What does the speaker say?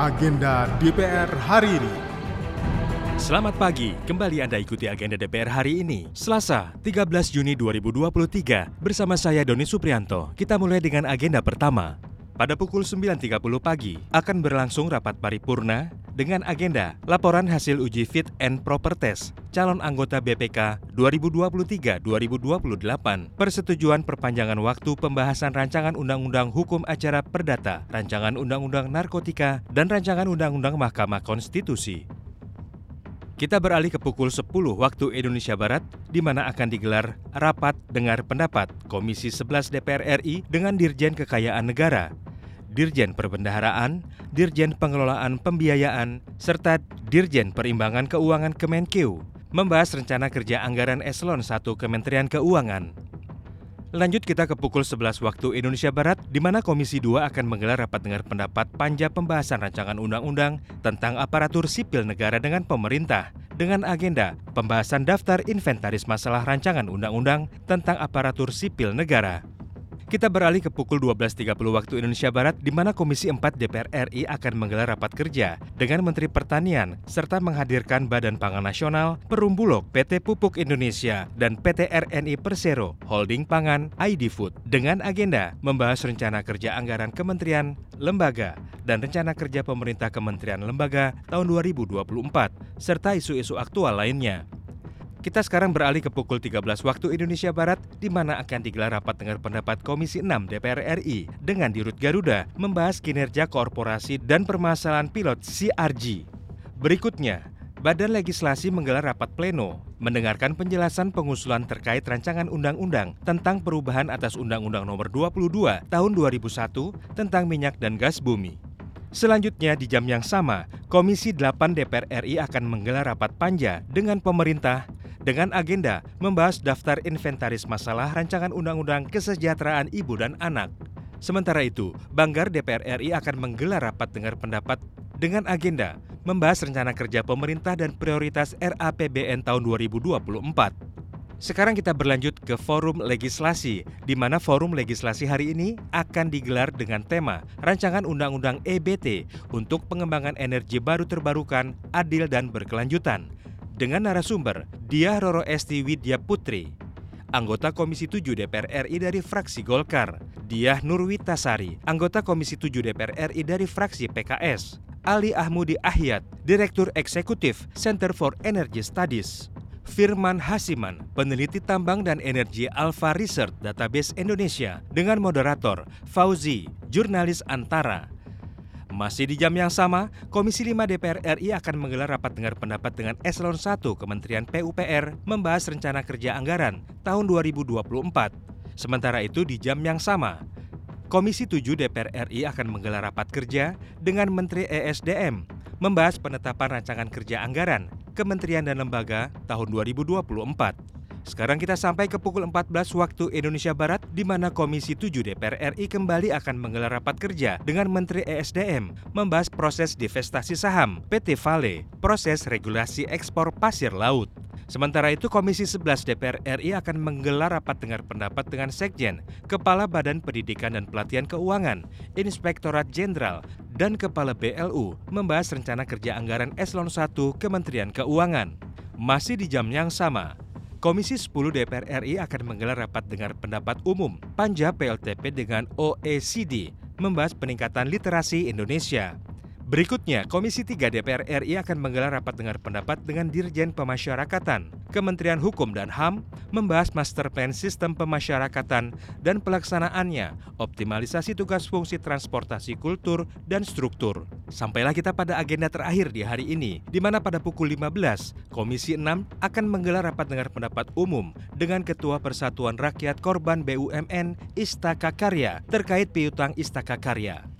agenda DPR hari ini. Selamat pagi, kembali Anda ikuti agenda DPR hari ini, Selasa 13 Juni 2023, bersama saya Doni Suprianto. Kita mulai dengan agenda pertama. Pada pukul 9.30 pagi akan berlangsung rapat paripurna dengan agenda laporan hasil uji fit and proper test calon anggota BPK 2023-2028, persetujuan perpanjangan waktu pembahasan rancangan Undang-Undang Hukum Acara Perdata, rancangan Undang-Undang Narkotika, dan rancangan Undang-Undang Mahkamah Konstitusi. Kita beralih ke pukul 10 waktu Indonesia Barat, di mana akan digelar rapat dengar pendapat Komisi 11 DPR RI dengan Dirjen Kekayaan Negara Dirjen Perbendaharaan, Dirjen Pengelolaan Pembiayaan, serta Dirjen Perimbangan Keuangan Kemenkeu membahas rencana kerja anggaran eselon 1 Kementerian Keuangan. Lanjut kita ke pukul 11 waktu Indonesia Barat, di mana Komisi 2 akan menggelar rapat dengar pendapat panja pembahasan rancangan undang-undang tentang aparatur sipil negara dengan pemerintah, dengan agenda pembahasan daftar inventaris masalah rancangan undang-undang tentang aparatur sipil negara. Kita beralih ke pukul 12.30 waktu Indonesia Barat di mana Komisi 4 DPR RI akan menggelar rapat kerja dengan Menteri Pertanian serta menghadirkan Badan Pangan Nasional, Perumbulok, PT Pupuk Indonesia, dan PT RNI Persero, Holding Pangan, ID Food dengan agenda membahas rencana kerja anggaran kementerian, lembaga, dan rencana kerja pemerintah kementerian lembaga tahun 2024 serta isu-isu aktual lainnya. Kita sekarang beralih ke pukul 13 waktu Indonesia Barat, di mana akan digelar rapat dengar pendapat Komisi 6 DPR RI dengan Dirut Garuda membahas kinerja korporasi dan permasalahan pilot CRG. Berikutnya, Badan Legislasi menggelar rapat pleno, mendengarkan penjelasan pengusulan terkait rancangan undang-undang tentang perubahan atas Undang-Undang Nomor 22 Tahun 2001 tentang minyak dan gas bumi. Selanjutnya di jam yang sama, Komisi 8 DPR RI akan menggelar rapat panja dengan pemerintah dengan agenda membahas daftar inventaris masalah rancangan undang-undang kesejahteraan ibu dan anak. Sementara itu, Banggar DPR RI akan menggelar rapat dengar pendapat dengan agenda membahas rencana kerja pemerintah dan prioritas RAPBN tahun 2024. Sekarang kita berlanjut ke forum legislasi, di mana forum legislasi hari ini akan digelar dengan tema Rancangan Undang-Undang EBT untuk pengembangan energi baru terbarukan, adil dan berkelanjutan dengan narasumber Dia Roro Esti Widya Putri, anggota Komisi 7 DPR RI dari fraksi Golkar, Diah Nurwitasari, anggota Komisi 7 DPR RI dari fraksi PKS, Ali Ahmudi Ahyat, Direktur Eksekutif Center for Energy Studies, Firman Hasiman, peneliti tambang dan energi Alpha Research Database Indonesia, dengan moderator Fauzi, jurnalis Antara, masih di jam yang sama, Komisi 5 DPR RI akan menggelar rapat dengar pendapat dengan Eselon 1 Kementerian PUPR membahas rencana kerja anggaran tahun 2024. Sementara itu di jam yang sama, Komisi 7 DPR RI akan menggelar rapat kerja dengan Menteri ESDM membahas penetapan rancangan kerja anggaran kementerian dan lembaga tahun 2024. Sekarang kita sampai ke pukul 14 waktu Indonesia Barat di mana Komisi 7 DPR RI kembali akan menggelar rapat kerja dengan Menteri ESDM membahas proses divestasi saham PT Vale, proses regulasi ekspor pasir laut. Sementara itu Komisi 11 DPR RI akan menggelar rapat dengar pendapat dengan Sekjen, Kepala Badan Pendidikan dan Pelatihan Keuangan, Inspektorat Jenderal, dan Kepala BLU membahas rencana kerja anggaran Eselon 1 Kementerian Keuangan. Masih di jam yang sama, Komisi 10 DPR RI akan menggelar rapat dengar pendapat umum Panja PLTP dengan OECD membahas peningkatan literasi Indonesia. Berikutnya, Komisi 3 DPR RI akan menggelar rapat dengar pendapat dengan Dirjen Pemasyarakatan, Kementerian Hukum dan HAM, membahas Master Plan Sistem Pemasyarakatan dan pelaksanaannya, optimalisasi tugas fungsi transportasi kultur dan struktur. Sampailah kita pada agenda terakhir di hari ini, di mana pada pukul 15, Komisi 6 akan menggelar rapat dengar pendapat umum dengan Ketua Persatuan Rakyat Korban BUMN Istaka Karya terkait piutang Istaka Karya.